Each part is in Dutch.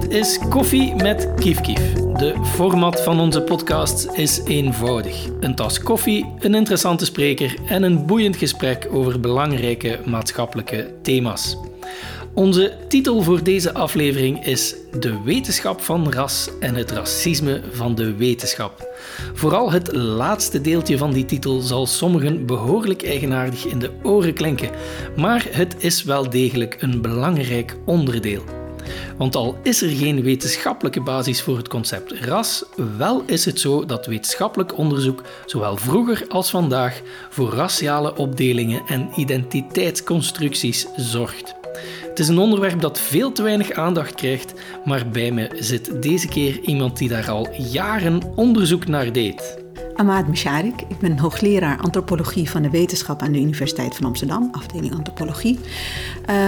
Dit is Koffie met Kief Kief. De format van onze podcast is eenvoudig. Een tas koffie, een interessante spreker en een boeiend gesprek over belangrijke maatschappelijke thema's. Onze titel voor deze aflevering is De wetenschap van ras en het racisme van de wetenschap. Vooral het laatste deeltje van die titel zal sommigen behoorlijk eigenaardig in de oren klinken, maar het is wel degelijk een belangrijk onderdeel. Want al is er geen wetenschappelijke basis voor het concept ras, wel is het zo dat wetenschappelijk onderzoek zowel vroeger als vandaag voor raciale opdelingen en identiteitsconstructies zorgt. Het is een onderwerp dat veel te weinig aandacht krijgt, maar bij me zit deze keer iemand die daar al jaren onderzoek naar deed. Ahmad Misharik. Ik ben hoogleraar antropologie van de wetenschap aan de Universiteit van Amsterdam, afdeling antropologie.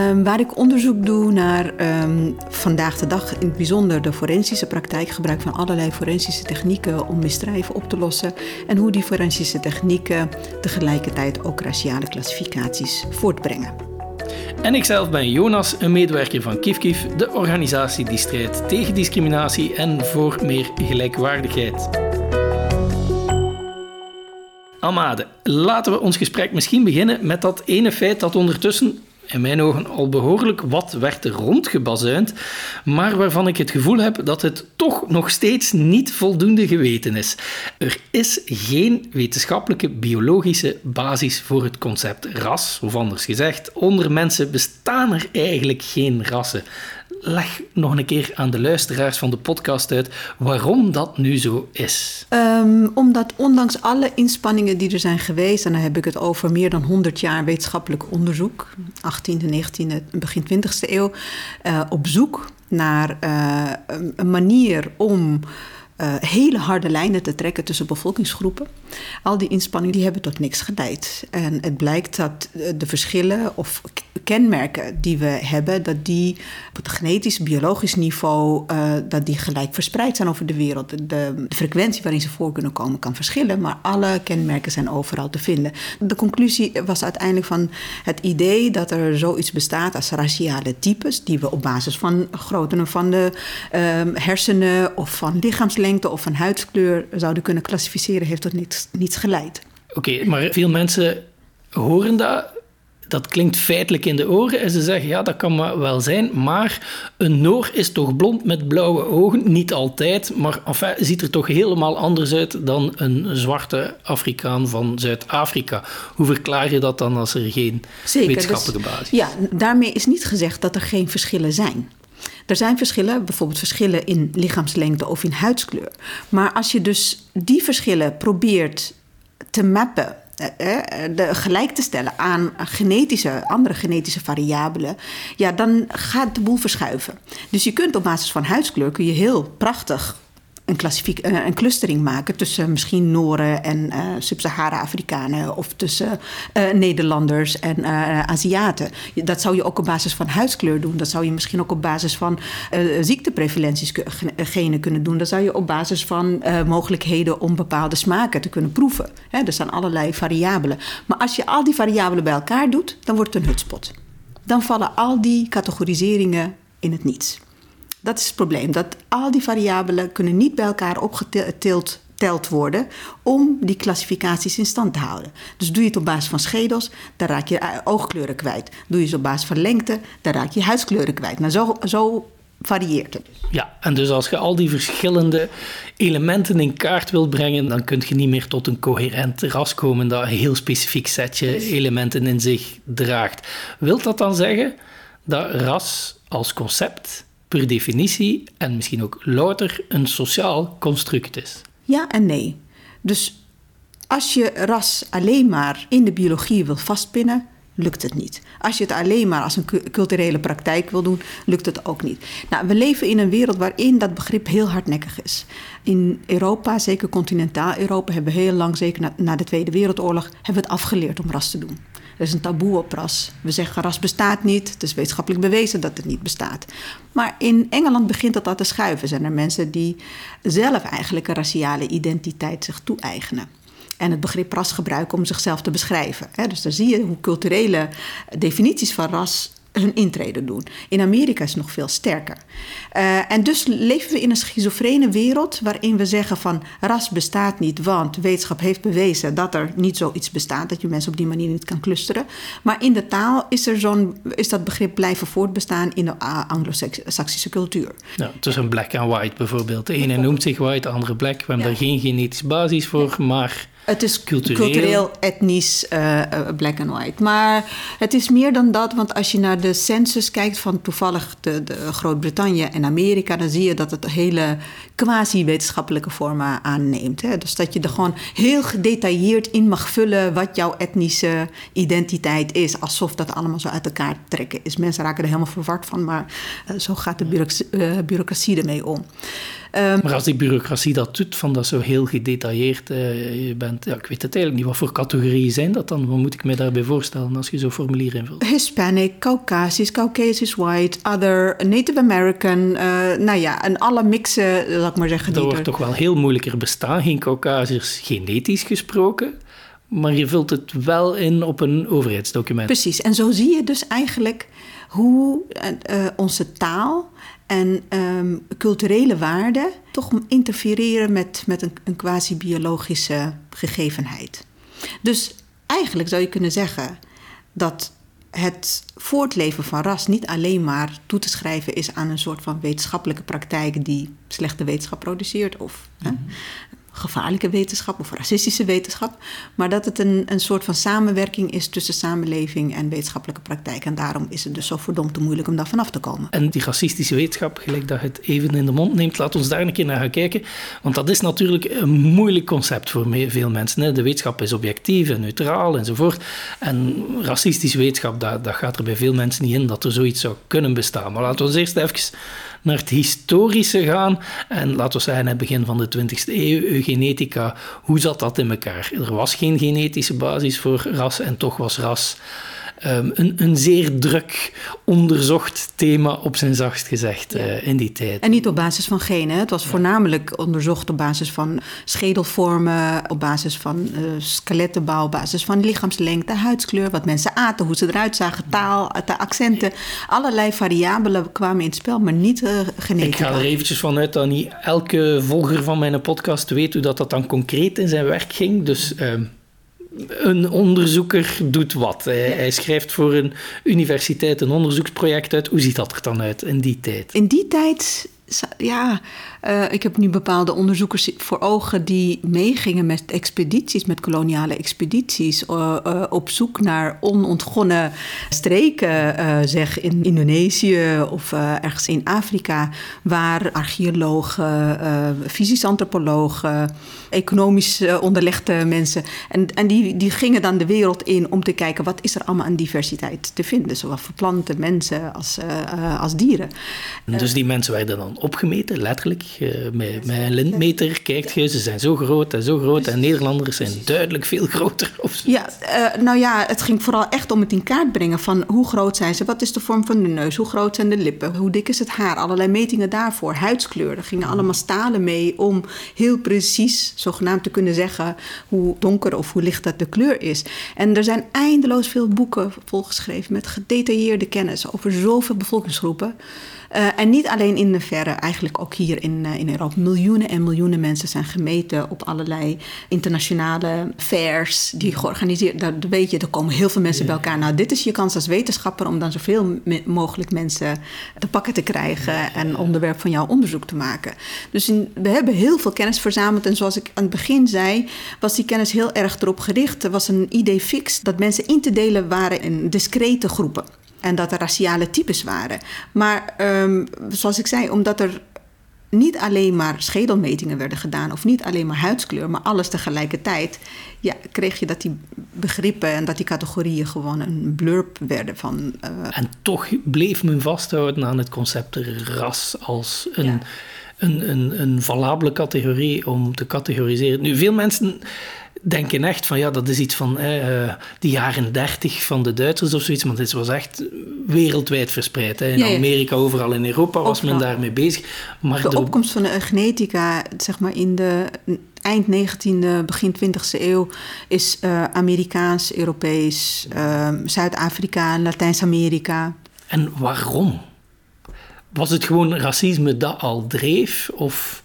Um, waar ik onderzoek doe naar um, vandaag de dag in het bijzonder de forensische praktijk, gebruik van allerlei forensische technieken om misdrijven op te lossen en hoe die forensische technieken tegelijkertijd ook raciale klassificaties voortbrengen. En ikzelf ben Jonas, een medewerker van KIFKIF, de organisatie die strijdt tegen discriminatie en voor meer gelijkwaardigheid. Amade, laten we ons gesprek misschien beginnen met dat ene feit dat ondertussen in mijn ogen al behoorlijk wat werd rondgebazuind, maar waarvan ik het gevoel heb dat het toch nog steeds niet voldoende geweten is. Er is geen wetenschappelijke biologische basis voor het concept ras, of anders gezegd, onder mensen bestaan er eigenlijk geen rassen leg nog een keer aan de luisteraars van de podcast uit waarom dat nu zo is. Um, omdat ondanks alle inspanningen die er zijn geweest, en dan heb ik het over meer dan 100 jaar wetenschappelijk onderzoek, 18e, 19e, begin 20e eeuw, uh, op zoek naar uh, een manier om uh, hele harde lijnen te trekken tussen bevolkingsgroepen. Al die inspanningen die hebben tot niks geleid. En het blijkt dat de verschillen of kenmerken die we hebben, dat die op het genetisch, biologisch niveau, uh, dat die gelijk verspreid zijn over de wereld. De, frequentie waarin ze voor kunnen komen kan verschillen, maar alle kenmerken zijn overal te vinden. De conclusie was uiteindelijk van het idee dat er zoiets bestaat als raciale types, die we op basis van grootte van de uh, hersenen of van lichaamslengte of van huidskleur zouden kunnen klassificeren, heeft tot niets, niets geleid. Oké, maar veel mensen horen dat dat klinkt feitelijk in de oren. En ze zeggen, ja, dat kan wel zijn, maar een Noor is toch blond met blauwe ogen? Niet altijd, maar enfin, ziet er toch helemaal anders uit dan een zwarte Afrikaan van Zuid-Afrika. Hoe verklaar je dat dan als er geen Zeker, wetenschappelijke dus, basis is? Ja, daarmee is niet gezegd dat er geen verschillen zijn. Er zijn verschillen, bijvoorbeeld verschillen in lichaamslengte of in huidskleur. Maar als je dus die verschillen probeert te mappen eh, eh, de, gelijk te stellen aan genetische, andere genetische variabelen, ja, dan gaat de boel verschuiven. Dus je kunt op basis van huidskleur kun je heel prachtig een, uh, een clustering maken tussen misschien Noren en uh, Sub-Sahara-Afrikanen of tussen uh, Nederlanders en Aziaten. Dat zou je ook op basis van huidskleur doen. Dat zou je misschien ook op basis van ziekteprevalenties genen kunnen doen. Dat zou je op basis van mogelijkheden om bepaalde smaken te kunnen proeven. Er zijn allerlei variabelen. Maar als je al die variabelen bij elkaar doet, dan wordt het een hutspot. Dan vallen al die categoriseringen in het niets. Dat is het probleem. Dat al die variabelen kunnen niet bij elkaar opgeteld telt worden om die klassificaties in stand te houden. Dus doe je het op basis van schedels, dan raak je oogkleuren kwijt. Doe je het op basis van lengte, dan raak je huidskleuren kwijt. Maar zo, zo varieert het. Ja, en dus als je al die verschillende elementen in kaart wilt brengen, dan kun je niet meer tot een coherent ras komen dat een heel specifiek setje elementen in zich draagt. Wilt dat dan zeggen dat ras als concept per definitie en misschien ook louter een sociaal construct is? Ja en nee. Dus als je ras alleen maar in de biologie wil vastpinnen, lukt het niet. Als je het alleen maar als een culturele praktijk wil doen, lukt het ook niet. Nou, we leven in een wereld waarin dat begrip heel hardnekkig is. In Europa, zeker continentaal Europa, hebben we heel lang, zeker na, na de Tweede Wereldoorlog, hebben we het afgeleerd om ras te doen. Er is een taboe op ras. We zeggen ras bestaat niet. Het is wetenschappelijk bewezen dat het niet bestaat. Maar in Engeland begint dat al te schuiven. Zijn er mensen die zelf eigenlijk een raciale identiteit zich toe-eigenen. En het begrip ras gebruiken om zichzelf te beschrijven. Dus dan zie je hoe culturele definities van ras hun intrede doen. In Amerika is het nog veel sterker. Uh, en dus leven we in een schizofrene wereld waarin we zeggen van ras bestaat niet, want wetenschap heeft bewezen dat er niet zoiets bestaat, dat je mensen op die manier niet kan clusteren. Maar in de taal is, er zo'n, is dat begrip blijven voortbestaan in de Anglo-Saxische cultuur. Ja, tussen black en white bijvoorbeeld. De ene noemt zich white, de andere black. We hebben daar geen genetische basis voor, maar het is cultureel, etnisch, uh, black and white. Maar het is meer dan dat, want als je naar de census kijkt van toevallig de, Groot-Brittannië en Amerika, dan zie je dat het hele quasi-wetenschappelijke vormen aanneemt. Hè? Dus dat je er gewoon heel gedetailleerd in mag vullen wat jouw etnische identiteit is, alsof dat allemaal zo uit elkaar trekken is. Mensen raken er helemaal verward van, maar uh, zo gaat de bureaucratie, bureaucratie ermee om. Um, maar als die bureaucratie dat doet, van dat zo heel gedetailleerd uh, je bent, ja, ik weet het eigenlijk niet, wat voor categorieën zijn dat dan? Wat moet ik me daarbij voorstellen als je zo'n formulier invult? Hispanic, Caucasisch, Caucasisch White, Other, Native American, uh, nou ja, en alle mixen, laat ik maar zeggen. Dat wordt toch wel heel moeilijker bestaan, geen Caucasiërs genetisch gesproken. Maar je vult het wel in op een overheidsdocument. Precies, en zo zie je dus eigenlijk hoe uh, onze taal en um, culturele waarden toch interfereren met, met een, een quasi-biologische gegevenheid. Dus eigenlijk zou je kunnen zeggen dat het voortleven van ras niet alleen maar toe te schrijven is aan een soort van wetenschappelijke praktijk die slechte wetenschap produceert of mhm gevaarlijke wetenschap of racistische wetenschap, maar dat het een, een soort van samenwerking is tussen samenleving en wetenschappelijke praktijk. En daarom is het dus zo verdomd te moeilijk om daar vanaf te komen. En die racistische wetenschap, gelijk dat het even in de mond neemt, laat ons daar een keer naar gaan kijken. Want dat is natuurlijk een moeilijk concept voor veel mensen. Hè. De wetenschap is objectief en neutraal enzovoort. En racistische wetenschap, dat, dat gaat er bij veel mensen niet in dat er zoiets zou kunnen bestaan. Maar laten we eerst even naar het historische gaan. En laten we zeggen, het begin van de 20e eeuw, eugenetica, hoe zat dat in elkaar? Er was geen genetische basis voor ras en toch was ras um, een, een zeer druk onderzocht thema, op zijn zachtst gezegd, uh, in die tijd. En niet op basis van genen. Het was voornamelijk onderzocht op basis van schedelvormen, op basis van uh, skelettenbouw, op basis van lichaamslengte, huidskleur, wat mensen aten, hoe ze eruit zagen, taal, de accenten. Allerlei variabelen kwamen in het spel, maar niet uh, genetica. Ik ga er eventjes vanuit dat niet elke volger van mijn podcast weet hoe dat, dat dan concreet in zijn werk ging. Dus... Ehm, een onderzoeker doet wat. Hij, hij, schrijft voor een universiteit een onderzoeksproject uit. Hoe ziet dat er dan uit in die tijd? In die tijd ja, uh, ik heb nu bepaalde onderzoekers voor ogen die meegingen met expedities, met koloniale expedities, uh, uh, op zoek naar onontgonnen streken, zeg in Indonesië of ergens in Afrika, waar archeologen, fysisch antropologen, economisch onderlegde mensen, en, en die, die gingen dan de wereld in om te kijken wat is er allemaal aan diversiteit te vinden, zowel voor planten, mensen als, als dieren. Dus die mensen werden dan opgemeten, letterlijk. Uh, met, met een lintmeter kijkt je, ze zijn zo groot en zo groot. En Nederlanders zijn duidelijk veel groter. Of ja, uh, nou ja, het ging vooral echt om het in kaart brengen van hoe groot zijn ze, wat is de vorm van de neus, hoe groot zijn de lippen, hoe dik is het haar, allerlei metingen daarvoor, huidskleur. Er gingen allemaal stalen mee om heel precies, zogenaamd te kunnen zeggen hoe donker of hoe licht dat de kleur is. En er zijn eindeloos veel boeken volgeschreven met gedetailleerde kennis over zoveel bevolkingsgroepen. Uh, en niet alleen in de verre, eigenlijk ook hier in, uh, in Europa. Miljoenen en miljoenen mensen zijn gemeten op allerlei internationale fairs die georganiseerd Daar weet je, er komen heel veel mensen bij elkaar. Nou, dit is je kans als wetenschapper om dan zoveel mogelijk mensen te pakken te krijgen en onderwerp van jouw onderzoek te maken. Dus in, we hebben heel veel kennis verzameld. En zoals ik aan het begin zei, was die kennis heel erg erop gericht. Er was een idee fix dat mensen in te delen waren in discrete groepen. En dat er raciale types waren. Maar um, zoals ik zei, omdat er niet alleen maar schedelmetingen werden gedaan, of niet alleen maar huidskleur, maar alles tegelijkertijd, ja, kreeg je dat die begrippen en dat die categorieën gewoon een blurb werden van. Uh... En toch bleef men vasthouden aan het concept ras als een. Ja. Een, een, een valabele categorie om te categoriseren. Nu, veel mensen denken echt van ja, dat is iets van eh, de jaren dertig van de Duitsers of zoiets. Want dit was echt wereldwijd verspreid. Hè. In Amerika, overal in Europa was men daarmee bezig. Maar de, opkomst van de genetica, zeg maar in de eind 19e, begin 20e eeuw, is uh, Amerikaans, Europees, uh, Zuid-Afrika, Latijns-Amerika. En waarom? Was het gewoon racisme dat al dreef? Of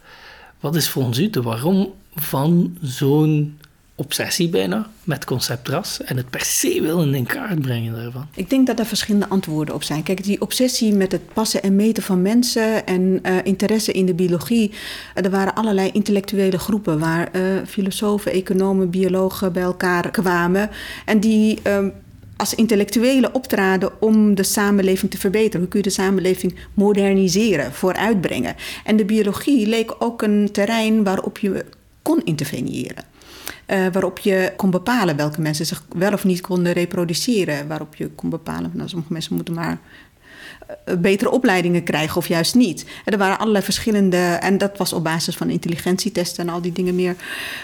wat is volgens u de waarom van zo'n obsessie bijna met concept ras en het per se willen in kaart brengen daarvan? Ik denk dat er verschillende antwoorden op zijn. Kijk, die obsessie met het passen en meten van mensen en uh, interesse in de biologie. er waren allerlei intellectuele groepen waar uh, filosofen, economen, biologen bij elkaar kwamen. En die. Uh, als intellectuelen optraden om de samenleving te verbeteren. Hoe kun je de samenleving moderniseren, vooruitbrengen? En de biologie leek ook een terrein waarop je kon interveneren. Uh, waarop je kon bepalen welke mensen zich wel of niet konden reproduceren. Waarop je kon bepalen, nou, sommige mensen moeten maar uh, betere opleidingen krijgen of juist niet. Er waren allerlei verschillende, en dat was op basis van intelligentietesten en al die dingen meer.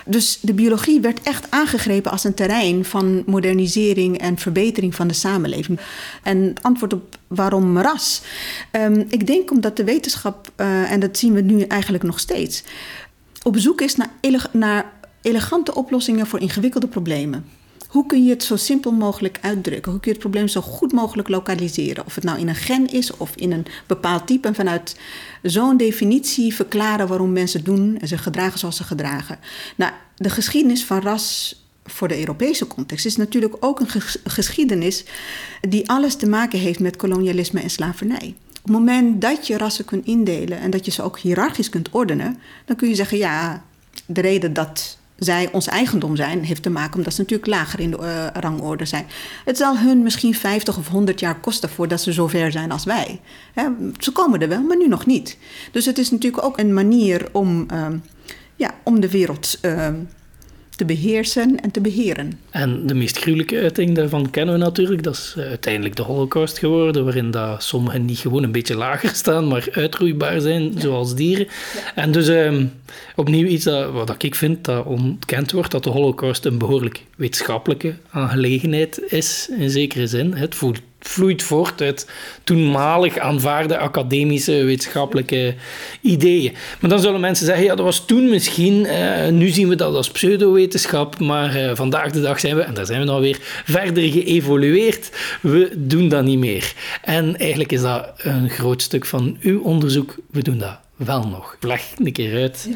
Dus de biologie werd echt aangegrepen als een terrein van modernisering en verbetering van de samenleving. En het antwoord op waarom ras? Um, ik denk omdat de wetenschap, uh, en dat zien we nu eigenlijk nog steeds, op zoek is naar, naar elegante oplossingen voor ingewikkelde problemen. Hoe kun je het zo simpel mogelijk uitdrukken? Hoe kun je het probleem zo goed mogelijk lokaliseren? Of het nou in een gen is of in een bepaald type. En vanuit zo'n definitie verklaren waarom mensen doen en zich gedragen zoals ze gedragen. Nou, de geschiedenis van ras voor de Europese context is natuurlijk ook een geschiedenis die alles te maken heeft met kolonialisme en slavernij. Op het moment dat je rassen kunt indelen en dat je ze ook hiërarchisch kunt ordenen, dan kun je zeggen: ja, de reden dat zij ons eigendom zijn, heeft te maken omdat ze natuurlijk lager in de uh, rangorde zijn. Het zal hun misschien 50 of 100 jaar kosten voordat ze zover zijn als wij. Ze komen er wel, maar nu nog niet. Dus het is natuurlijk ook een manier om, uh, ja, om de wereld uh, te beheersen en te beheren. En de meest gruwelijke uiting daarvan kennen we natuurlijk. Dat is uiteindelijk de holocaust geworden, waarin dat sommigen niet gewoon een beetje lager staan, maar uitroeibaar zijn, ja. zoals dieren. Ja. En dus um, opnieuw iets dat, wat ik vind dat ontkend wordt, dat de holocaust een behoorlijk wetenschappelijke aangelegenheid is, in zekere zin. Het voelt vloeit voort uit toenmalig aanvaarde academische wetenschappelijke ideeën. Maar dan zullen mensen zeggen, ja, dat was toen misschien, eh, nu zien we dat als pseudowetenschap, maar eh, vandaag de dag zijn we, en daar zijn we nou weer, verder geëvolueerd. We doen dat niet meer. En eigenlijk is dat een groot stuk van uw onderzoek. We doen dat wel nog. Leg een keer uit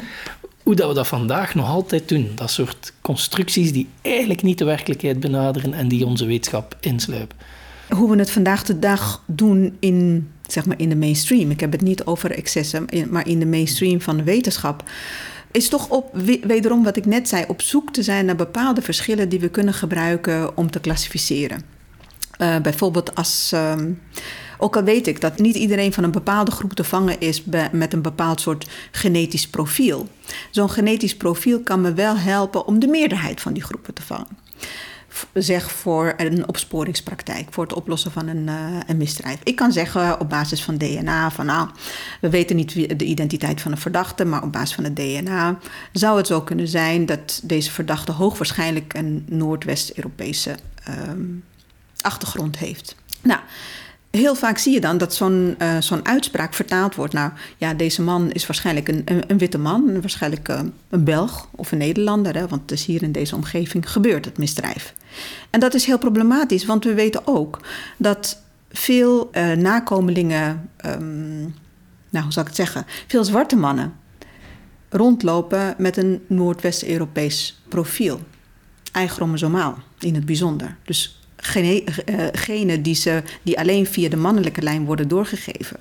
hoe dat we dat vandaag nog altijd doen. Dat soort constructies die eigenlijk niet de werkelijkheid benaderen en die onze wetenschap insluipen hoe we het vandaag de dag doen in, zeg maar in de mainstream. Ik heb het niet over excessen, maar in de mainstream van de wetenschap. Is toch op, wederom wat ik net zei, op zoek te zijn naar bepaalde verschillen die we kunnen gebruiken om te klassificeren. Uh, bijvoorbeeld als. Um, ook al weet ik dat niet iedereen van een bepaalde groep te vangen is met een bepaald soort genetisch profiel. Zo'n genetisch profiel kan me wel helpen om de meerderheid van die groepen te vangen zeg voor een opsporingspraktijk, voor het oplossen van een, uh, een misdrijf. Ik kan zeggen op basis van DNA van nou, we weten niet de identiteit van een verdachte, maar op basis van het DNA zou het zo kunnen zijn dat deze verdachte hoogwaarschijnlijk een Noordwest-Europese um, achtergrond heeft. Nou, heel vaak zie je dan dat zo'n uh, zo'n uitspraak vertaald wordt. Nou, ja, deze man is waarschijnlijk een, een, witte man, waarschijnlijk uh, een Belg of een Nederlander, hè, want het is hier in deze omgeving gebeurt het misdrijf. En dat is heel problematisch, want we weten ook dat veel uh, nakomelingen, um, nou hoe zal ik het zeggen, veel zwarte mannen rondlopen met een Noordwest-Europees profiel. Eichromosomaal in het bijzonder. Dus genen die, ze, die alleen via de mannelijke lijn worden doorgegeven.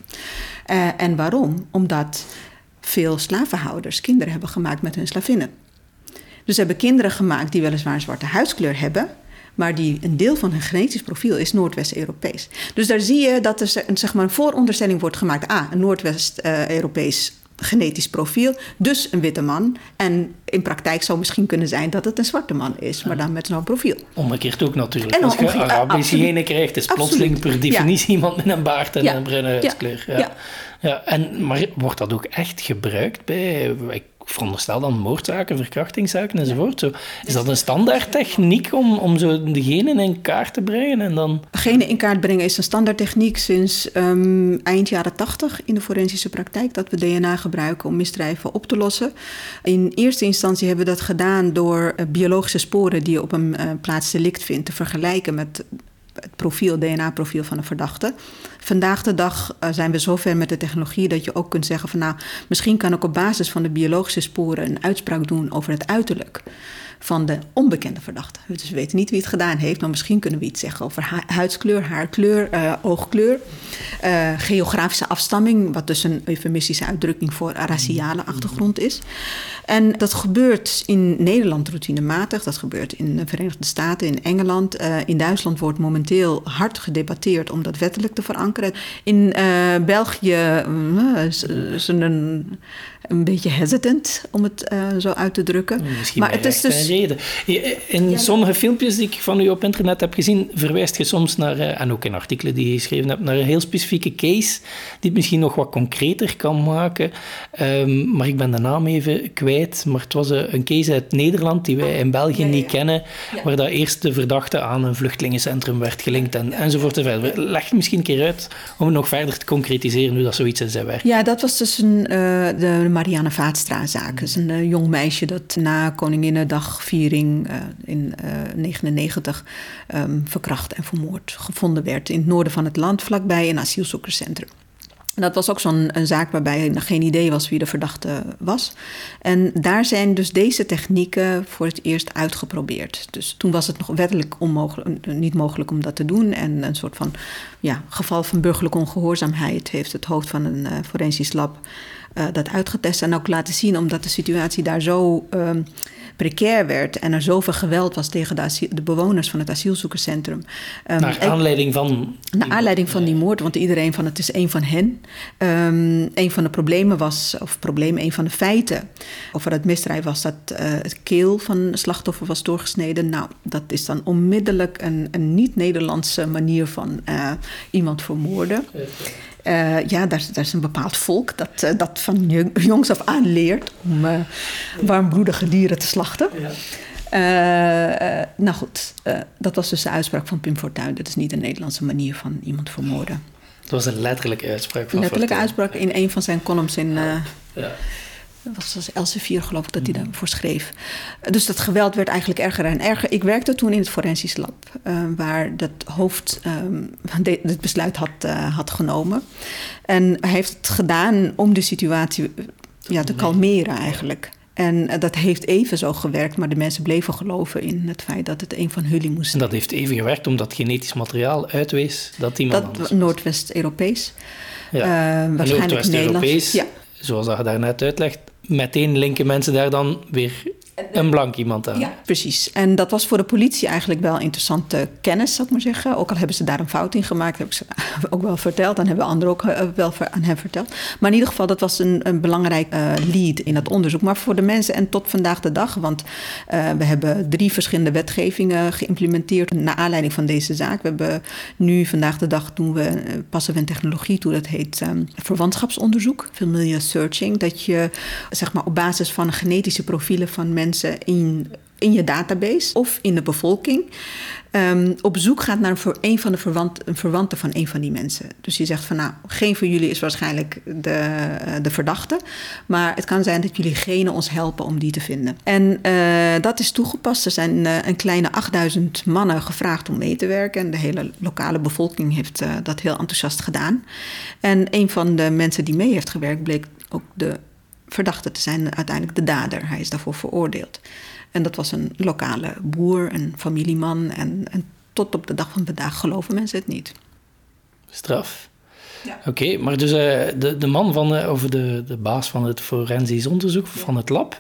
Uh, en waarom? Omdat veel slavenhouders kinderen hebben gemaakt met hun slavinnen. Dus ze hebben kinderen gemaakt die weliswaar een zwarte huidskleur hebben, maar die een deel van hun genetisch profiel is Noordwest-Europees. Dus daar zie je dat er een, zeg maar, een vooronderstelling wordt gemaakt. Ah, een Noordwest-Europees genetisch profiel, dus een witte man. En in praktijk zou misschien kunnen zijn dat het een zwarte man is, maar dan met zo'n profiel. Omgekeerd ook natuurlijk. En Als je Arabische genen krijgt, is plotseling per definitie iemand met een baard en een bruine huidskleur. Ja. Ja. en, maar wordt dat ook echt gebruikt bij... Ik veronderstel dan moordzaken, verkrachtingszaken enzovoort. Zo, is dat een standaard techniek om, om zo de genen in kaart te brengen? En dan... Genen in kaart brengen is een standaard techniek sinds um, eind jaren 80 in de forensische praktijk. Dat we DNA gebruiken om misdrijven op te lossen. In eerste instantie hebben we dat gedaan door uh, biologische sporen die je op een uh, plaats delict vindt te vergelijken met het profiel, DNA-profiel van een verdachte. Vandaag de dag uh, zijn we zover met de technologie dat je ook kunt zeggen van nou, misschien kan ik op basis van de biologische sporen een uitspraak doen over het uiterlijk van de onbekende verdachte. Dus we weten niet wie het gedaan heeft, maar misschien kunnen we iets zeggen over huidskleur, haarkleur, uh, oogkleur, uh, geografische afstamming, wat dus een eufemistische uitdrukking voor raciale achtergrond is. En dat gebeurt in Nederland routinematig, dat gebeurt in de Verenigde Staten, in Engeland. Uh, in Duitsland wordt momenteel hard gedebatteerd om dat wettelijk te verankeren. In België zijn een een beetje hesitant, om het uh, zo uit te drukken. Misschien maar het is dus... reden. In sommige filmpjes die ik van u op internet heb gezien, verwijst je soms naar, uh, en ook in artikelen die je geschreven hebt, naar een heel specifieke case, die het misschien nog wat concreter kan maken. Um, maar ik ben de naam even kwijt. Maar het was een, een case uit Nederland die wij in België ja, niet kennen, waar dat eerst de verdachte aan een vluchtelingencentrum werd gelinkt en, enzovoort. Enzovoort. Leg je misschien een keer uit om het nog verder te concretiseren hoe dat zoiets in zijn werk. Ja, dat was dus een, de Marianne Vaatstra-zaak. Dat is een uh, jong meisje dat na Koninginnedagviering uh, in 1999 uh, um, verkracht en vermoord gevonden werd in het noorden van het land, vlakbij een asielzoekerscentrum. En dat was ook zo'n zaak waarbij geen idee was wie de verdachte was. En daar zijn dus deze technieken voor het eerst uitgeprobeerd. Dus toen was het nog wettelijk onmogelijk, niet mogelijk om dat te doen. En een soort van ja, geval van burgerlijke ongehoorzaamheid heeft het hoofd van een forensisch lab uh, dat uitgetest en ook laten zien, omdat de situatie daar zo um, precair werd en er zoveel geweld was tegen de, asiel, de bewoners van het asielzoekerscentrum. Um, naar aanleiding van. Naar aanleiding van die moord, want iedereen van het is een van hen. Um, een van de problemen was, of probleem, een van de feiten over het misdrijf was dat uh, het keel van het slachtoffer was doorgesneden. Nou, dat is dan onmiddellijk een, een niet-Nederlandse manier van uh, iemand vermoorden. Uh, ja, daar, daar, is een bepaald volk dat, uh, dat van jongs af aan leert om uh, warmbloedige dieren te slachten. Ja. nou goed, dat was dus de uitspraak van Pim Fortuyn. Dat is niet een Nederlandse manier van iemand vermoorden. Dat was een letterlijke uitspraak van Letterlijke uitspraak in een van zijn columns in... Ja dat was Elsevier geloof ik dat hij mm. daarvoor schreef. Dus dat geweld werd eigenlijk erger en erger. Ik werkte toen in het forensisch lab, uh, waar dat hoofd um, het besluit had, uh, had genomen. En hij heeft het gedaan om de situatie ja, te kalmeren eigenlijk. En dat heeft even zo gewerkt, maar de mensen bleven geloven in het feit dat het een van jullie moest zijn. En dat heeft even gewerkt omdat genetisch materiaal uitwees dat iemand dat Noordwest-Europees. Ja. Uh, waarschijnlijk Noordwest-Europees, ja. zoals dat je daarnet uitlegt, meteen linken mensen daar dan weer een blank iemand aan. Ja, precies. En dat was voor de politie eigenlijk wel interessante kennis, zou ik maar zeggen. Ook al hebben ze daar een fout in gemaakt, heb ik ze ook wel verteld. Dan hebben anderen ook eh, wel aan hem verteld. Maar in ieder geval, dat was een, een belangrijk uh, lead in dat onderzoek. Maar voor de mensen en tot vandaag de dag, want uh, we hebben drie verschillende wetgevingen geïmplementeerd naar aanleiding van deze zaak. We hebben nu vandaag de dag doen we, passen we een technologie toe, dat heet um, verwantschapsonderzoek, familiar searching. Dat je zeg maar op basis van genetische profielen van mensen mensen in, in je database of in de bevolking um, op zoek gaat naar een, van de verwant, een van een van die mensen. Dus je zegt van nou, geen van jullie is waarschijnlijk de, eh, de verdachte, maar het kan zijn dat jullie genen ons helpen om die te vinden. En uh, dat is toegepast. Er zijn uh, een kleine 8000 mannen gevraagd om mee te werken en de hele lokale bevolking heeft dat heel enthousiast gedaan. En een van de mensen die mee heeft gewerkt bleek ook de verdachte te zijn, uiteindelijk de dader. Hij is daarvoor veroordeeld. En dat was een lokale boer, een familieman. En, en tot op de dag van vandaag geloven mensen het niet. Straf. Ja. Oké, maar dus uh, de, de man van, uh, of de, de baas van het forensisch onderzoek, van het lab,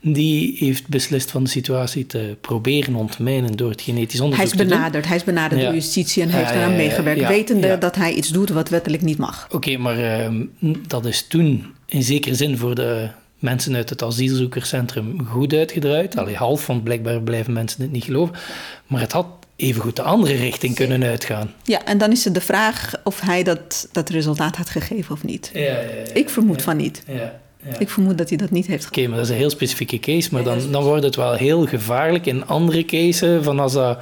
die heeft beslist van de situatie te proberen ontmijnen door het genetisch onderzoek Hij is benaderd, hij is benaderd door justitie en heeft eraan meegewerkt, wetende dat hij iets doet wat wettelijk niet mag. Oké, maar uh, dat is toen in zekere zin voor de mensen uit het asielzoekerscentrum goed uitgedraaid. Allee, half, want blijkbaar blijven mensen het niet geloven. Maar het had evengoed de andere richting kunnen uitgaan. Ja, en dan is het de vraag of hij dat, dat resultaat had gegeven of niet. Ja, ja, ja Ik vermoed van niet. Ja. Ik vermoed dat hij dat niet heeft Oké, okay, maar dat is een heel specifieke case. Maar dan, dan wordt het wel heel gevaarlijk in andere cases. Van als dat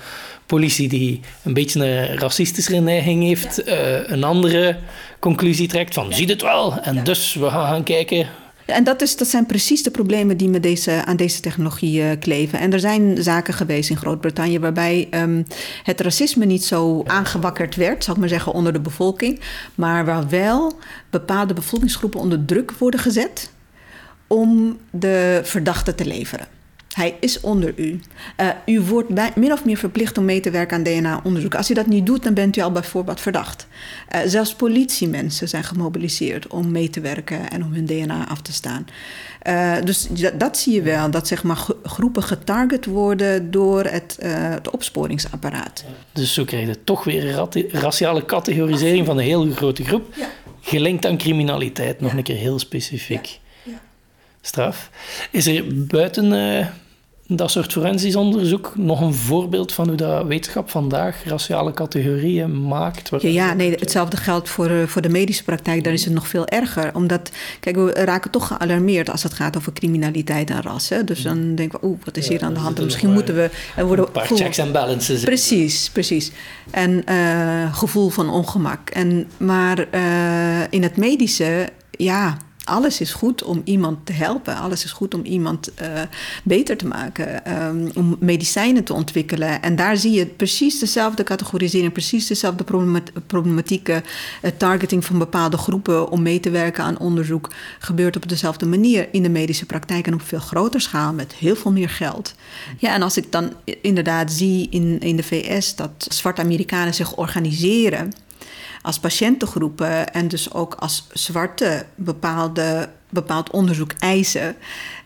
politie die een beetje een racistische neiging heeft, uh, een andere conclusie trekt van zie het wel. En dus we gaan gaan kijken En dat, is, dat zijn precies de problemen die met deze, aan deze technologie uh, kleven. En er zijn zaken geweest in Groot-Brittannië waarbij um, het racisme niet zo aangewakkerd werd, zal ik maar zeggen, onder de bevolking. Maar waar wel bepaalde bevolkingsgroepen onder druk worden gezet om de verdachte te leveren. Hij is onder u. Uh, u wordt bij, min of meer verplicht om mee te werken aan DNA-onderzoek. Als u dat niet doet, dan bent u al bijvoorbeeld verdacht. Uh, zelfs politiemensen zijn gemobiliseerd om mee te werken en om hun DNA af te staan. Uh, dus dat, dat, zie je wel, dat zeg maar, groepen getarget worden door het, het opsporingsapparaat. Dus zo krijg je toch weer een raciale categorisering van een heel grote groep. Ja. Gelinkt aan criminaliteit, nog ja. een keer heel specifiek. Ja. Straf. Is er buiten dat soort forensisch onderzoek nog een voorbeeld van hoe dat wetenschap vandaag raciale categorieën maakt? Ja, ja, nee, hetzelfde geldt voor, eh, voor de medische praktijk. Daar is het nog veel erger. Omdat, kijk, we raken toch gealarmeerd als het gaat over criminaliteit en ras. Hè? Dus dan denken we, oeh, wat is hier aan de hand? En misschien moeten we... Er worden een paar checks en balances. Precies, precies. En uh, gevoel van ongemak. En, maar in het medische, ja alles is goed om iemand te helpen. Alles is goed om iemand uh, beter te maken. Um, om medicijnen te ontwikkelen. En daar zie je precies dezelfde categorisering, precies dezelfde problematieke uh, targeting van bepaalde groepen om mee te werken aan onderzoek. Gebeurt op dezelfde manier in de medische praktijk en op veel groter schaal met heel veel meer geld. Ja, en als ik dan inderdaad zie in, in de VS dat zwarte Amerikanen zich organiseren als patiëntengroepen en dus ook als zwarte bepaalde, bepaald onderzoek eisen.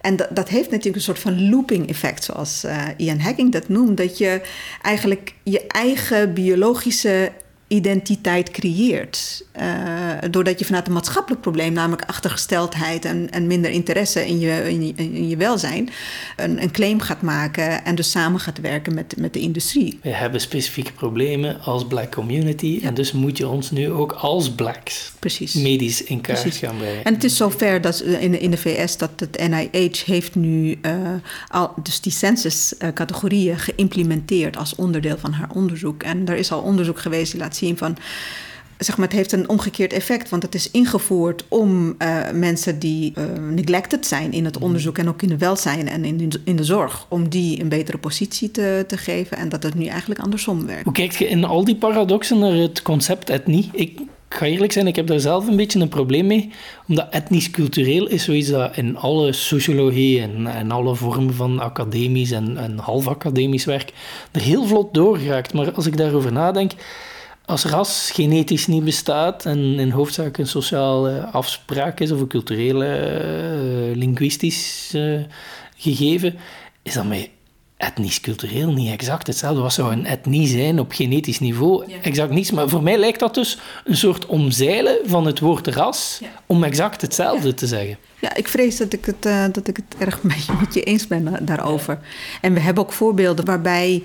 En dat, dat heeft natuurlijk een soort van looping effect, zoals uh, Ian Hacking dat noemt. Dat je eigenlijk je eigen biologische identiteit creëert. Uh, doordat je vanuit een maatschappelijk probleem, namelijk achtergesteldheid en, en minder interesse in je, in je, in je welzijn, een, een, claim gaat maken en dus samen gaat werken met, met de industrie. We hebben specifieke problemen als black community en dus moet je ons nu ook als blacks Precies. medisch in kaart Precies. gaan brengen. En het is zover dat in, in de VS dat het NIH heeft nu uh, al, dus die census-categorieën geïmplementeerd als onderdeel van haar onderzoek. En er is al onderzoek geweest die laat zien van zeg maar, het heeft een omgekeerd effect. Want het is ingevoerd om uh, mensen die uh, neglected zijn in het mhm. onderzoek en ook in de welzijn en in de, in de zorg, om die een betere positie te, te geven. En dat het nu eigenlijk andersom werkt. Hoe kijk je in al die paradoxen naar het concept etnie? Ik ga eerlijk zijn, ik heb daar zelf een beetje een probleem mee. Omdat etnisch-cultureel is zoiets dat in alle sociologie en, en alle vormen van academisch en, en half academisch werk er heel vlot doorgaat. Maar als ik daarover nadenk als ras genetisch niet bestaat en in hoofdzaak een sociale afspraak is of een culturele, uh, linguistisch uh, gegeven, is dat met etnisch-cultureel niet exact hetzelfde. Wat zou een etnie zijn op genetisch niveau? Exact niets. Maar voor mij lijkt dat dus een soort omzeilen van het woord ras om exact hetzelfde te zeggen. Ja, ik vrees dat ik het, uh, dat ik het erg met je, met je eens ben uh, daarover. En we hebben ook voorbeelden waarbij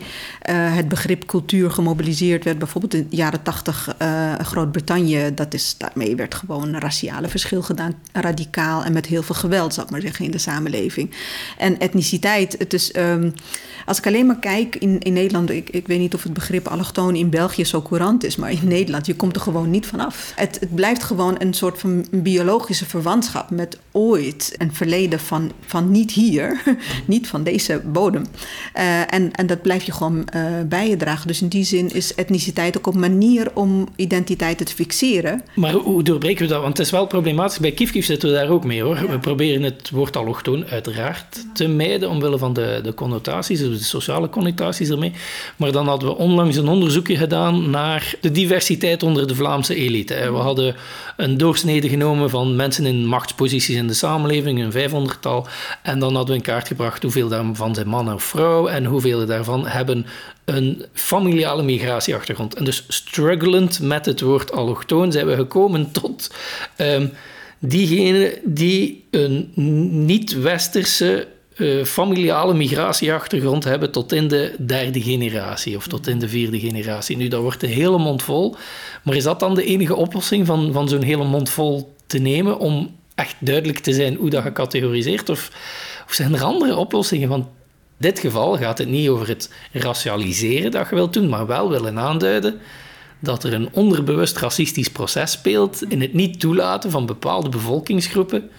uh, het begrip cultuur gemobiliseerd werd. Bijvoorbeeld in de jaren tachtig Groot-Brittannië. Dat is, daarmee werd gewoon een raciale verschil gedaan. Radicaal en met heel veel geweld, zou ik maar zeggen, in de samenleving. En etniciteit, het is... Um, als ik alleen maar kijk in, in Nederland, ik, ik weet niet of het begrip allochtoon in België zo courant is, maar in Nederland, je komt er gewoon niet vanaf. Het, het blijft gewoon een soort van biologische verwantschap met ooit een verleden van, van niet hier, niet van deze bodem. Uh, en, en dat blijf je gewoon uh, bij je dragen. Dus in die zin is etniciteit ook een manier om identiteiten te fixeren. Maar hoe doorbreken we dat? Want het is wel problematisch. Bij Kiefkief zitten we daar ook mee hoor. We proberen het woord allochtoon uiteraard te mijden omwille van de, de connotaties, de sociale connotaties ermee. Maar dan hadden we onlangs een onderzoekje gedaan naar de diversiteit onder de Vlaamse elite. We hadden een doorsnede genomen van mensen in machtsposities in de samenleving, een vijfhonderdtal. En dan hadden we in kaart gebracht hoeveel daarvan zijn man of vrouw en hoeveel daarvan hebben een familiale migratieachtergrond. En dus strugglend met het woord allochtoon zijn we gekomen tot um, diegenen die een niet-westerse uh, familiale migratieachtergrond hebben tot in de derde generatie of tot in de vierde generatie. Nu, dat wordt een hele mond vol. Maar is dat dan de enige oplossing van, van zo'n hele mond vol te nemen om echt duidelijk te zijn hoe dat gecategoriseerd? Of, of zijn er andere oplossingen? Want in dit geval gaat het niet over het racialiseren dat je wilt doen, maar wel willen aanduiden dat er een onderbewust racistisch proces speelt in het niet toelaten van bepaalde bevolkingsgroepen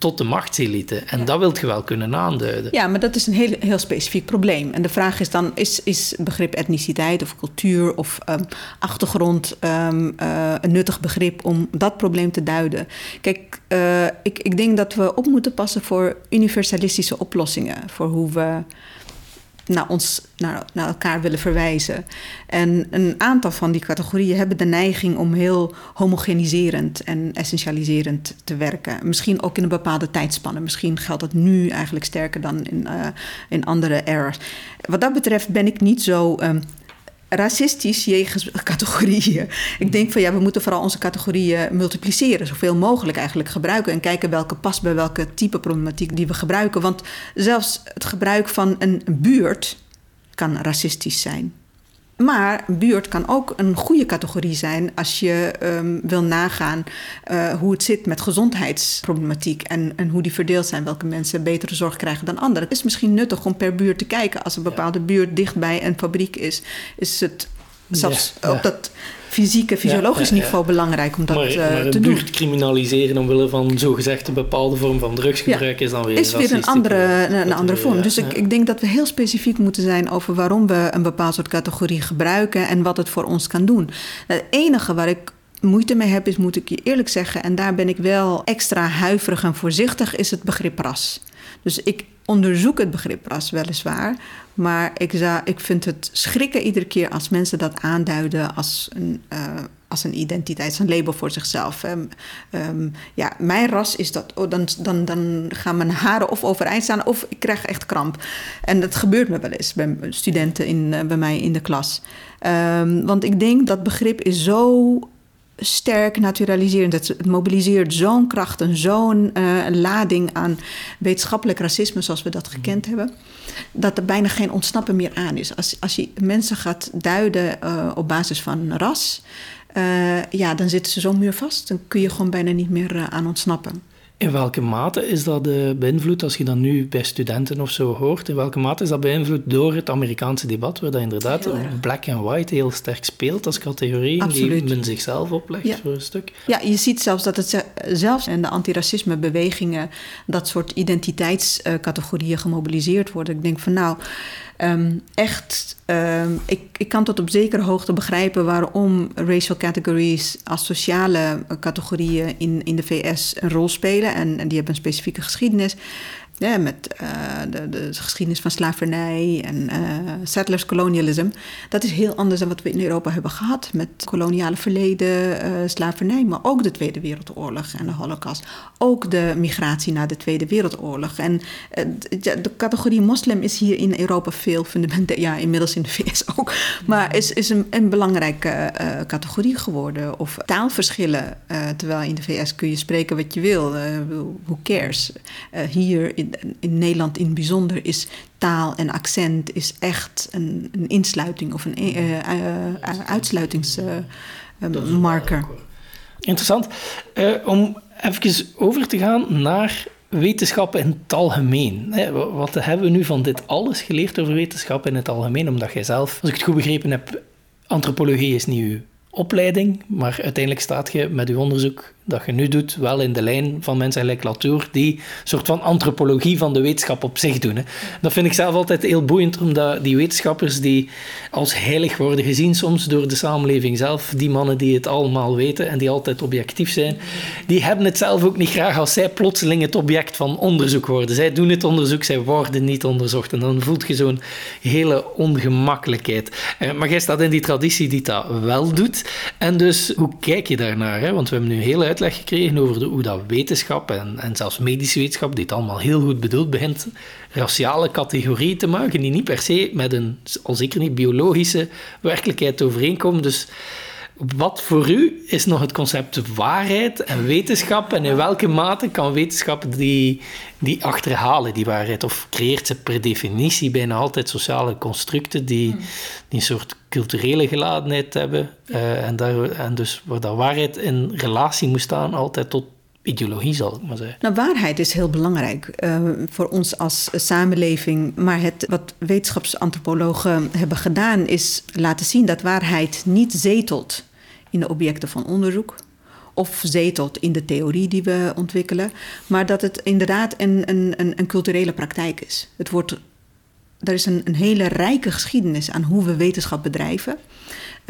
tot de machtselite. En dat wilt je wel kunnen aanduiden. Ja, maar dat is een heel, heel specifiek probleem. En de vraag is dan, is, is begrip etniciteit of cultuur of um, achtergrond um, uh, een nuttig begrip om dat probleem te duiden? Kijk, uh, ik, ik denk dat we op moeten passen voor universalistische oplossingen. Voor hoe we naar, ons, naar, naar elkaar willen verwijzen. En een aantal van die categorieën hebben de neiging om heel homogeniserend en essentialiserend te werken. Misschien ook in een bepaalde tijdspanne. Misschien geldt dat nu eigenlijk sterker dan in, uh, in andere eras. Wat dat betreft ben ik niet zo um, racistisch jegens categorieën. Ik denk van ja, we moeten vooral onze categorieën multipliceren, zoveel mogelijk eigenlijk gebruiken en kijken welke past bij welke type problematiek die we gebruiken. Want zelfs het gebruik van een buurt kan racistisch zijn. Maar buurt kan ook een goede categorie zijn als je um, wil nagaan uh, hoe het zit met gezondheidsproblematiek en, en hoe die verdeeld zijn, welke mensen betere zorg krijgen dan anderen. Het is misschien nuttig om per buurt te kijken. Als een bepaalde buurt dichtbij een fabriek is, is het zelfs ja, ja. op dat fysieke, fysiologisch ja, niveau belangrijk om dat maar, uh, maar te doen. buurt criminaliseren omwille van zogezegd een bepaalde vorm van drugsgebruik is dan weer is weer een andere, een, een andere vorm. Dus ik, ik denk dat we heel specifiek moeten zijn over waarom we een bepaald soort categorie gebruiken en wat het voor ons kan doen. Het enige waar ik moeite mee heb, is moet ik je eerlijk zeggen, en daar ben ik wel extra huiverig en voorzichtig, is het begrip ras. Dus ik onderzoek het begrip ras weliswaar. Maar ik, zou, ik vind het schrikken iedere keer als mensen dat aanduiden als een, uh, als een identiteit, als een label voor zichzelf. Um, um, ja, mijn ras is dat. Oh, dan, dan, dan gaan mijn haren of overeind staan of ik krijg echt kramp. En dat gebeurt me wel eens bij studenten in, uh, bij mij in de klas. Um, want ik denk dat begrip is zo sterk naturaliserend. Het mobiliseert zo'n kracht en zo'n uh, lading aan wetenschappelijk racisme zoals we dat gekend hebben, dat er bijna geen ontsnappen meer aan is. Als, als je mensen gaat duiden uh, op basis van ras, uh, ja, dan zitten ze zo muurvast. Dan kun je gewoon bijna niet meer aan ontsnappen. In welke mate is dat uh, beïnvloed, als je dat nu bij studenten of zo hoort, in welke mate is dat beïnvloed door het Amerikaanse debat, waar dat inderdaad black and white heel sterk speelt als categorie, Absoluut. die men zichzelf oplegt ja. voor een stuk? Ja, je ziet zelfs dat het zelfs in de antiracisme-bewegingen dat soort identiteitscategorieën gemobiliseerd worden. Ik denk van nou, um, echt, um, ik, ik kan tot op zekere hoogte begrijpen waarom racial categories als sociale categorieën in, in de VS een rol spelen. En, en die hebben een specifieke geschiedenis. Met uh, de, de, geschiedenis van slavernij en uh, settlers colonialism. Dat is heel anders dan wat we in Europa hebben gehad. Met koloniale verleden, uh, slavernij, maar ook de Tweede Wereldoorlog en de Holocaust. Ook de migratie naar de Tweede Wereldoorlog. En de categorie moslim is hier in Europa veel fundamenteel. Ja, inmiddels in de VS ook. Maar is, is een, een belangrijke categorie geworden. Of taalverschillen. terwijl in de VS kun je spreken wat je wil. who cares? hier in in Nederland in het bijzonder is taal en accent is echt een, een insluiting of een uh, uh, uitsluitingsmarker. Interessant. om even over te gaan naar wetenschap in het algemeen. Wat hebben we nu van dit alles geleerd over wetenschap in het algemeen? Omdat jij zelf, als ik het goed begrepen heb, antropologie is niet uw opleiding, maar uiteindelijk staat je met je onderzoek dat je nu doet wel in de lijn van mensen gelijk Latour, die een soort van antropologie van de wetenschap op zich doen. Hè. Dat vind ik zelf altijd heel boeiend, omdat die wetenschappers die als heilig worden gezien soms door de samenleving zelf, die mannen die het allemaal weten en die altijd objectief zijn, die hebben het zelf ook niet graag als zij plotseling het object van onderzoek worden. Zij doen het onderzoek, zij worden niet onderzocht. En dan voelt je zo'n hele ongemakkelijkheid. Eh, maar jij staat in die traditie die dat wel doet. En dus, hoe kijk je daarnaar? Hè? Want we hebben nu heel uit uitleg gekregen over de, hoe dat wetenschap en, en zelfs medische wetenschap, die het allemaal heel goed bedoeld, begint raciale categorieën te maken die niet per se met een, al zeker niet biologische werkelijkheid overeenkomen. Dus wat voor u is nog het concept waarheid en wetenschap en in welke mate kan wetenschap die, die achterhalen, die waarheid? Of creëert ze per definitie bijna altijd sociale constructen die, die een soort culturele geladenheid hebben uh, en, daar, en dus waar dat waarheid in relatie moet staan altijd tot ideologie, zal ik maar zeggen. Nou, waarheid is heel belangrijk uh, voor ons als samenleving. Maar het, wat wetenschapsantropologen hebben gedaan, is laten zien dat waarheid niet zetelt in de objecten van onderzoek of zetelt in de theorie die we ontwikkelen, maar dat het inderdaad een, een, een, culturele praktijk is. Het wordt, er is een, een hele rijke geschiedenis aan hoe we wetenschap bedrijven.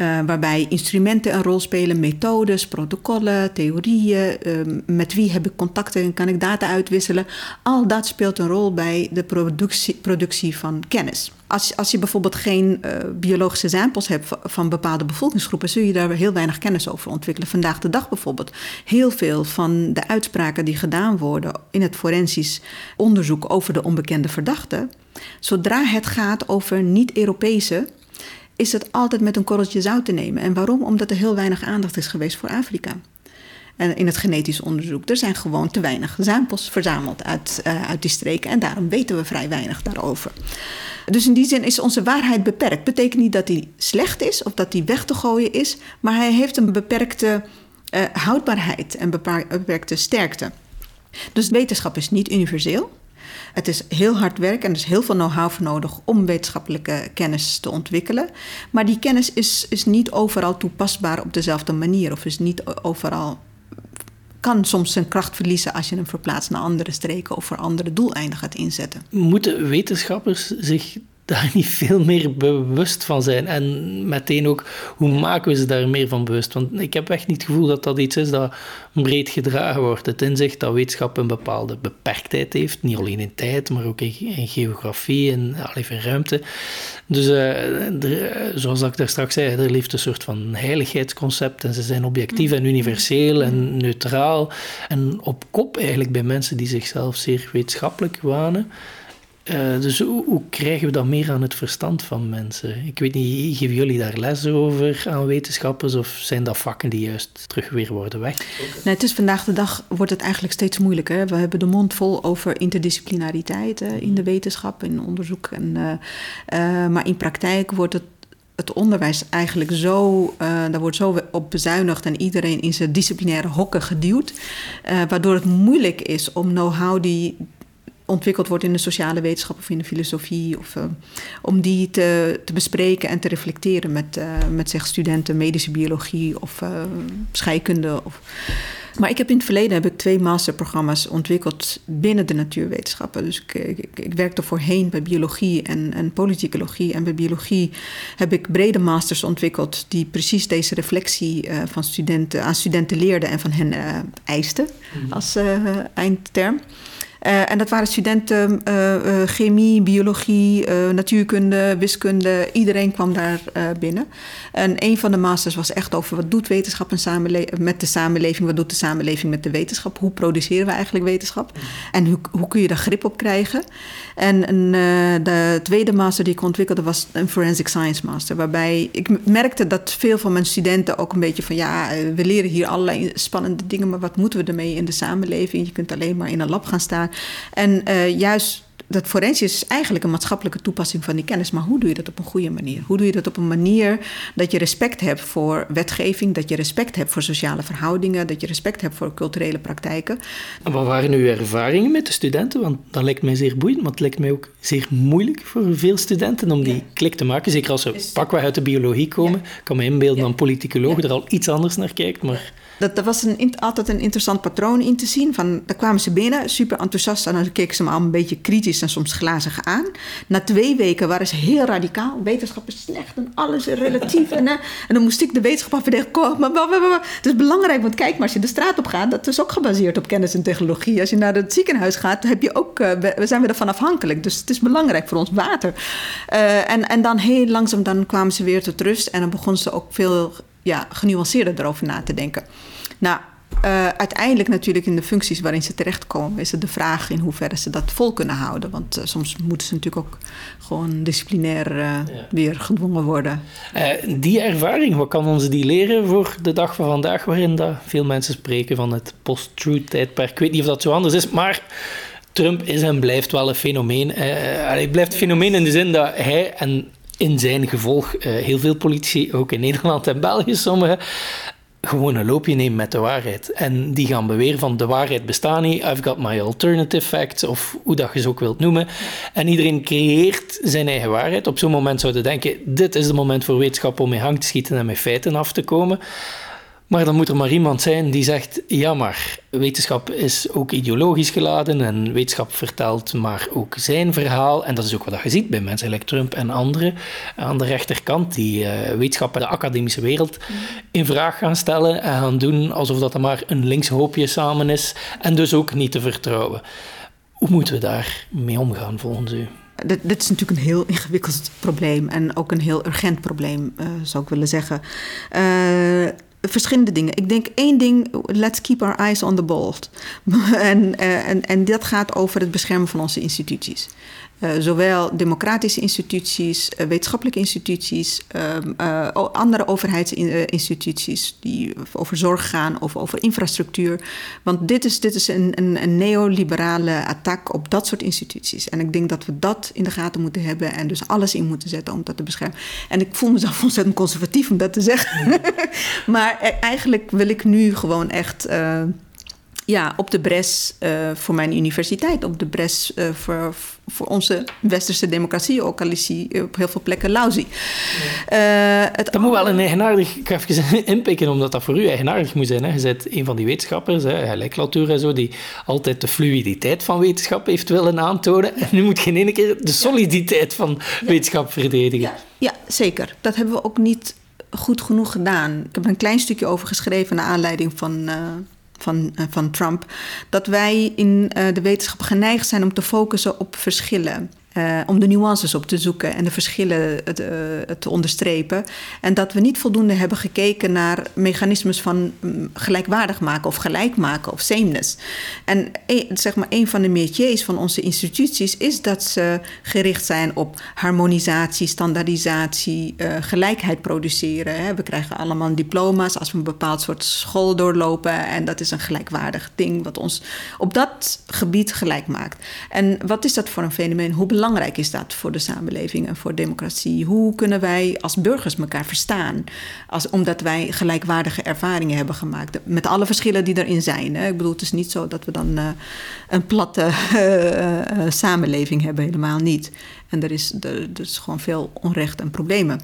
Uh, waarbij instrumenten een rol spelen, methodes, protocollen, theorieën. Uh, met wie heb ik contacten en kan ik data uitwisselen? Al dat speelt een rol bij de productie, productie van kennis. Als, als je bijvoorbeeld geen uh, biologische samples hebt van bepaalde bevolkingsgroepen, zul je daar heel weinig kennis over ontwikkelen. Vandaag de dag bijvoorbeeld. Heel veel van de uitspraken die gedaan worden in het forensisch onderzoek over de onbekende verdachten. Zodra het gaat over niet-Europese is het altijd met een korreltje zout te nemen. En waarom? Omdat er heel weinig aandacht is geweest voor Afrika. En in het genetisch onderzoek. Er zijn gewoon te weinig samples verzameld uit, uh, uit die streken. En daarom weten we vrij weinig daarover. Dus in die zin is onze waarheid beperkt. Betekent niet dat die slecht is of dat die weg te gooien is. Maar hij heeft een beperkte uh, houdbaarheid en beperkte sterkte. Dus wetenschap is niet universeel. Het is heel hard werk en er is heel veel know-how voor nodig om wetenschappelijke kennis te ontwikkelen. Maar die kennis is, is niet overal toepasbaar op dezelfde manier of is niet overal kan soms zijn kracht verliezen als je hem verplaatst naar andere streken of voor andere doeleinden gaat inzetten. Moeten wetenschappers zich daar niet veel meer bewust van zijn. En meteen ook, hoe maken we ze daar meer van bewust? Want ik heb echt niet het gevoel dat dat iets is dat breed gedragen wordt. Het inzicht dat wetenschap een bepaalde beperktheid heeft, niet alleen in tijd, maar ook in, geografie en in ruimte. Dus uh, zoals ik daar straks zei, er leeft een soort van heiligheidsconcept en ze zijn objectief en universeel en neutraal en op kop eigenlijk bij mensen die zichzelf zeer wetenschappelijk wanen. Uh, dus hoe, krijgen we dat meer aan het verstand van mensen? Ik weet niet, geven jullie daar les over aan wetenschappers of zijn dat vakken die juist terug weer worden weg? Nee, het vandaag de dag wordt het eigenlijk steeds moeilijker. We hebben de mond vol over interdisciplinariteit in de wetenschap, in onderzoek. En, uh, maar in praktijk wordt het het onderwijs eigenlijk zo, daar wordt zo op bezuinigd en iedereen in zijn disciplinaire hokken geduwd, waardoor het moeilijk is om know-how die ontwikkeld wordt in de sociale wetenschap of in de filosofie. Of, uh, om die te, te bespreken en te reflecteren met, uh, met zeg, studenten medische biologie of uh, scheikunde. Of... Maar ik heb in het verleden heb ik twee masterprogramma's ontwikkeld binnen de natuurwetenschappen. Dus ik, ik, ik werkte voorheen bij biologie en, en politicologie. En bij biologie heb ik brede masters ontwikkeld die precies deze reflectie van studenten, aan studenten leerden en van hen eisten mhm. als eindterm. Uh, en dat waren studenten uh, uh, chemie, biologie, natuurkunde, wiskunde. Iedereen kwam daar binnen. En een van de masters was echt over wat doet wetenschap met de samenleving? Wat doet de samenleving met de wetenschap? Hoe produceren we eigenlijk wetenschap? En hoe, hoe kun je daar grip op krijgen? En een, de tweede master die ik ontwikkelde was een Forensic Science Master. Waarbij ik merkte dat veel van mijn studenten ook een beetje van... ja, we leren hier allerlei spannende dingen... maar wat moeten we ermee in de samenleving? Je kunt alleen maar in een lab gaan staan. En uh, juist dat forensisch is eigenlijk een maatschappelijke toepassing van die kennis. Maar hoe doe je dat op een goede manier? Hoe doe je dat op een manier dat je respect hebt voor wetgeving, dat je respect hebt voor sociale verhoudingen, dat je respect hebt voor culturele praktijken? En wat waren uw ervaringen met de studenten? Want dat lijkt mij zeer boeiend, maar het lijkt mij ook zeer moeilijk voor veel studenten om die ja. klik te maken. Zeker als ze pakweg uit de biologie komen. Ja. Ik kan me inbeelden ja. dat een politicoloog er al iets anders naar kijkt, maar dat, was een, altijd een interessant patroon in te zien. Van, daar kwamen ze binnen, super enthousiast. En dan keken ze me al een beetje kritisch en soms glazig aan. Na twee weken waren ze heel radicaal. Wetenschap is slecht en alles is relatief. en, en dan moest ik de wetenschap afverdedigen. Het is belangrijk, want kijk maar, als je de straat op gaat... dat is ook gebaseerd op kennis en technologie. Als je naar het ziekenhuis gaat, heb je ook, uh, we, zijn we ervan afhankelijk. Dus het is belangrijk voor ons water. Uh, en, en dan heel langzaam dan kwamen ze weer tot rust. En dan begonnen ze ook veel ja, genuanceerder erover na te denken. Nou, uh, uiteindelijk natuurlijk in de functies waarin ze terechtkomen, is het de vraag in hoeverre ze dat vol kunnen houden. Want uh, soms moeten ze natuurlijk ook gewoon disciplinair uh, ja. weer gedwongen worden. die ervaring, wat kan ons die leren voor de dag van vandaag, waarin dat veel mensen spreken van het post-truth tijdperk? Ik weet niet of dat zo anders is, maar. Trump is en blijft wel een fenomeen. hij blijft een fenomeen in de zin dat hij en in zijn gevolg heel veel politici, ook in Nederland en België sommigen, gewoon een loopje nemen met de waarheid. En die gaan beweren van de waarheid bestaat niet, I've got my alternative facts, of hoe dat je ze ook wilt noemen. En iedereen creëert zijn eigen waarheid. Op zo'n moment zouden denken, dit is het moment voor wetenschap om mee hang te schieten en met feiten af te komen. Maar dan moet er maar iemand zijn die zegt: ja, maar wetenschap is ook ideologisch geladen en wetenschap vertelt maar ook zijn verhaal. En dat is ook wat je ziet bij mensen like Trump en anderen aan de rechterkant, die uh, wetenschap en de academische wereld in vraag gaan stellen en gaan doen alsof dat er maar een linkshoopje samen is en dus ook niet te vertrouwen. Hoe moeten we daar mee omgaan volgens u? Dit, dit, is natuurlijk een heel ingewikkeld probleem en ook een heel urgent probleem, uh, zou ik willen zeggen. Uh, verschillende dingen. Ik denk één ding, let's keep our eyes on the ball. en, uh, en, en dat gaat over het beschermen van onze instituties. Uh, zowel democratische instituties, uh, wetenschappelijke instituties, uh, andere overheidsinstituties die over zorg gaan of over infrastructuur. Want dit is, dit is een, een, een, neoliberale attack op dat soort instituties. En ik denk dat we dat in de gaten moeten hebben en dus alles in moeten zetten om dat te beschermen. En ik voel mezelf ontzettend conservatief om dat te zeggen. maar eigenlijk wil ik nu gewoon echt ja, op de bres uh, voor mijn universiteit, op de bres uh, voor, voor onze westerse democratie, ook al is die op heel veel plekken lousy. Uh, het dat moet wel een eigenaardig, ik ga even inpikken, omdat dat voor u eigenaardig moet zijn. Hè. Je bent een van die wetenschappers, gelijk Latour en zo, die altijd de fluiditeit van wetenschap heeft willen aantonen. En nu moet je in één keer de soliditeit van ja. wetenschap verdedigen. Ja. ja, zeker. Dat hebben we ook niet goed genoeg gedaan. Ik heb er een klein stukje over geschreven naar aanleiding van van, uh, van Trump, dat wij in uh, de wetenschap geneigd zijn om te focussen op verschillen. Uh, om de nuances op te zoeken en de verschillen te, uh, te, onderstrepen. En dat we niet voldoende hebben gekeken naar mechanismes van um, gelijkwaardig maken of gelijk maken of sameness. En zeg maar, een van de métiers van onze instituties is dat ze gericht zijn op harmonisatie, standaardisatie, gelijkheid produceren. Hè. We krijgen allemaal diploma's als we een bepaald soort school doorlopen. En dat is een gelijkwaardig ding wat ons op dat gebied gelijk maakt. En wat is dat voor een fenomeen? Hoe belangrijk is dat voor de samenleving en voor democratie? Hoe kunnen wij als burgers elkaar verstaan? Als, omdat wij gelijkwaardige ervaringen hebben gemaakt. Met alle verschillen die erin zijn. Hè? Ik bedoel, het is niet zo dat we dan uh, een platte uh, samenleving hebben. Helemaal niet. En er is, er is gewoon veel onrecht en problemen.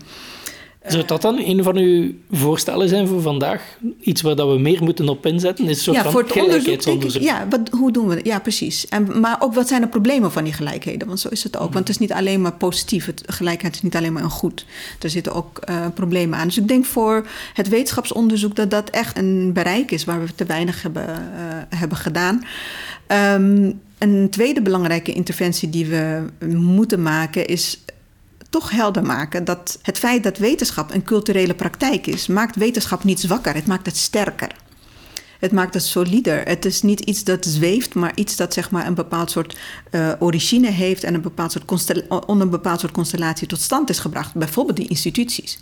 Zou dat dan een van uw voorstellen zijn voor vandaag? Iets waar dat we meer moeten op inzetten? Is een soort ja, van voor het gelijkheidsonderzoek. Ik, ja, wat, hoe doen we dat? Ja, precies. En, maar ook wat zijn de problemen van die gelijkheden? Want zo is het ook. Want het is niet alleen maar positief. Het, gelijkheid is niet alleen maar een goed. Er zitten ook uh, problemen aan. Dus ik denk voor het wetenschapsonderzoek dat dat echt een bereik is waar we te weinig hebben, uh, hebben gedaan. Um, een tweede belangrijke interventie die we moeten maken is toch helder maken dat het feit dat wetenschap een culturele praktijk is, maakt wetenschap niet zwakker, het maakt het sterker. Het maakt het solider. Het is niet iets dat zweeft, maar iets dat zeg maar, een bepaald soort uh, origine heeft en een bepaald soort onder een bepaald soort constellatie tot stand is gebracht. Bijvoorbeeld die instituties.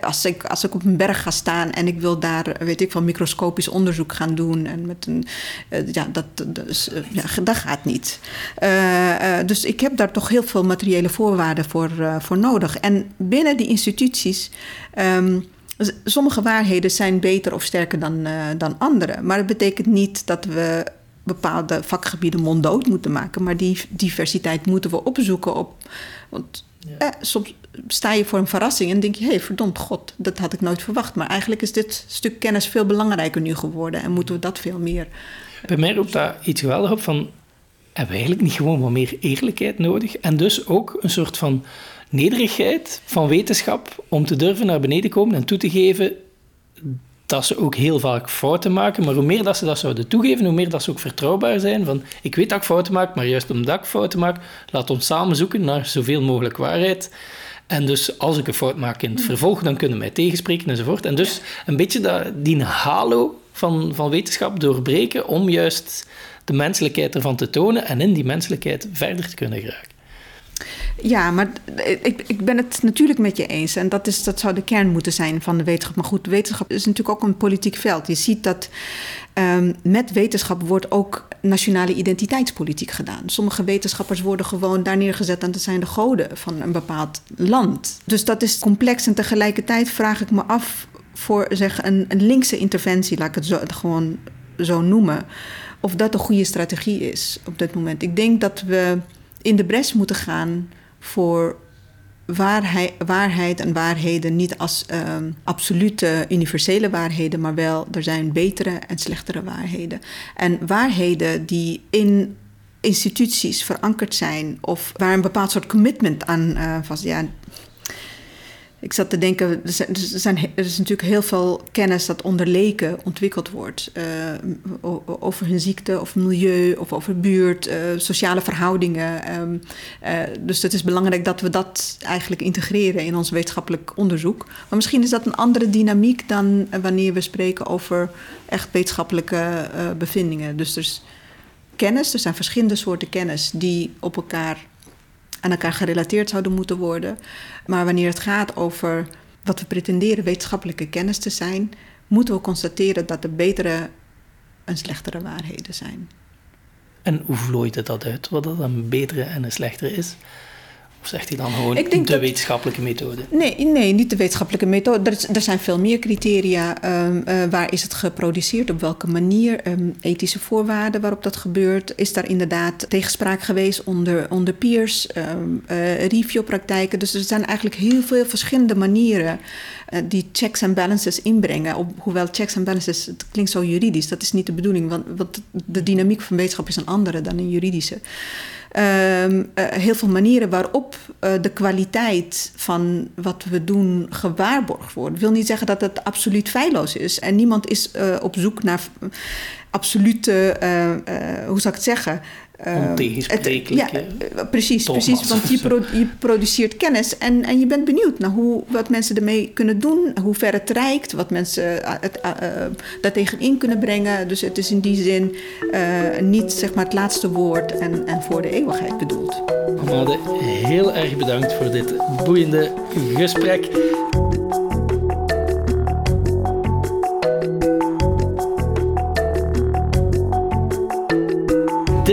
Als ik, als ik op een berg ga staan en ik wil daar, weet ik van microscopisch onderzoek gaan doen. En met een, uh, ja, dat, dus, uh, ja, dat gaat niet. Uh, dus ik heb daar toch heel veel materiële voorwaarden voor, voor nodig. En binnen die instituties. Um, sommige waarheden zijn beter of sterker dan, dan andere. Maar het betekent niet dat we bepaalde vakgebieden monddood moeten maken. Maar die diversiteit moeten we opzoeken op. Want ja. eh, soms sta je voor een verrassing en denk je: hé, hey, verdomd god, dat had ik nooit verwacht. Maar eigenlijk is dit stuk kennis veel belangrijker nu geworden en moeten we dat veel meer. Bij mij roept dat iets geweldig op van: hebben we eigenlijk niet gewoon wat meer eerlijkheid nodig? En dus ook een soort van nederigheid van wetenschap om te durven naar beneden komen en toe te geven dat ze ook heel vaak fouten maken. Maar hoe meer dat ze dat zouden toegeven, hoe meer dat ze ook vertrouwbaar zijn. Van, ik weet dat ik fouten maak, maar juist omdat ik fouten maak, laat ons samen zoeken naar zoveel mogelijk waarheid. En dus als ik een fout maak in het vervolg, dan kunnen mij tegenspreken enzovoort. En dus een beetje dat, die halo van, van wetenschap doorbreken om juist de menselijkheid ervan te tonen en in die menselijkheid verder te kunnen geraken. Ja, maar ik, ik ben het natuurlijk met je eens. En dat, is, dat zou de kern moeten zijn van de wetenschap. Maar goed, wetenschap is natuurlijk ook een politiek veld. Je ziet dat um, met wetenschap wordt ook nationale identiteitspolitiek gedaan. Sommige wetenschappers worden gewoon daar neergezet en dat zijn de goden van een bepaald land. Dus dat is complex en tegelijkertijd vraag ik me af voor zeg, een, een linkse interventie, laat ik het zo, gewoon zo noemen, of dat een goede strategie is op dit moment. Ik denk dat we in de bres moeten gaan voor waarheid, waarheid en waarheden niet als ehm, absolute universele waarheden, maar wel er zijn betere en slechtere waarheden. En waarheden die in instituties verankerd zijn of waar een bepaald soort commitment aan uh, vast. Ik zat te denken, er, zijn, er, is natuurlijk heel veel kennis dat onder leken ontwikkeld wordt. Uh, over hun ziekte of milieu of over buurt, uh, sociale verhoudingen. Um, uh, dus het is belangrijk dat we dat eigenlijk integreren in ons wetenschappelijk onderzoek. Maar misschien is dat een andere dynamiek dan wanneer we spreken over echt wetenschappelijke bevindingen. Dus er is kennis, er zijn verschillende soorten kennis die op elkaar aan elkaar gerelateerd zouden moeten worden. Maar wanneer het gaat over wat we pretenderen wetenschappelijke kennis te zijn, moeten we constateren dat er betere en slechtere waarheden zijn. En hoe vlooit dat uit, wat dat een betere en een slechtere is? Of zegt hij dan gewoon de wetenschappelijke methode? Nee, nee, niet de wetenschappelijke methode. Er, er zijn veel meer criteria. Um, uh, waar is het geproduceerd? Op welke manier? Um, ethische voorwaarden waarop dat gebeurt. Is daar inderdaad tegenspraak geweest onder, onder peers? Um, uh, reviewpraktijken. Dus er zijn eigenlijk heel veel verschillende manieren uh, die checks en balances inbrengen. Op, hoewel checks en balances, het klinkt zo juridisch. Dat is niet de bedoeling, want, want de dynamiek van wetenschap is een andere dan een juridische. Um, uh, heel veel manieren waarop uh, de kwaliteit van wat we doen gewaarborgd wordt. Ik wil niet zeggen dat het absoluut feilloos is. En niemand is uh, op zoek naar absolute, hoe zou ik het zeggen, Ehm, Ontegensprekelijke ja, precies, precies. Want je, pro je, produceert kennis en, en je bent benieuwd naar hoe, wat mensen ermee kunnen doen, hoe ver het reikt, wat mensen eh, het, uh, daartegen in kunnen brengen. Dus het is in die zin uh, niet zeg maar, het laatste woord en, en voor de eeuwigheid bedoeld. Amade, heel erg bedankt voor dit boeiende gesprek.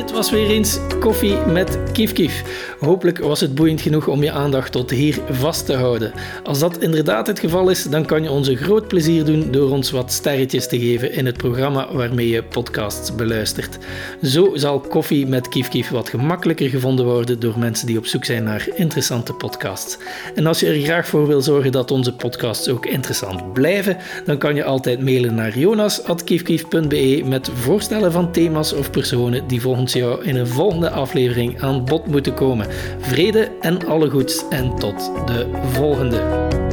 Dit was weer eens koffie met Kief Kief. Hopelijk was het boeiend genoeg om je aandacht tot hier vast te houden. Als dat inderdaad het geval is, dan kan je ons een groot plezier doen door ons wat sterretjes te geven in het programma waarmee je podcasts beluistert. Zo zal koffie met Kief Kief wat gemakkelijker gevonden worden door mensen die op zoek zijn naar interessante podcasts. En als je er graag voor wil zorgen dat onze podcasts ook interessant blijven, dan kan je altijd mailen naar jonas.kiefkief.be met voorstellen van thema's of personen die volgens jou in een volgende aflevering aan bod moeten komen. Vrede en alle goeds en tot de volgende.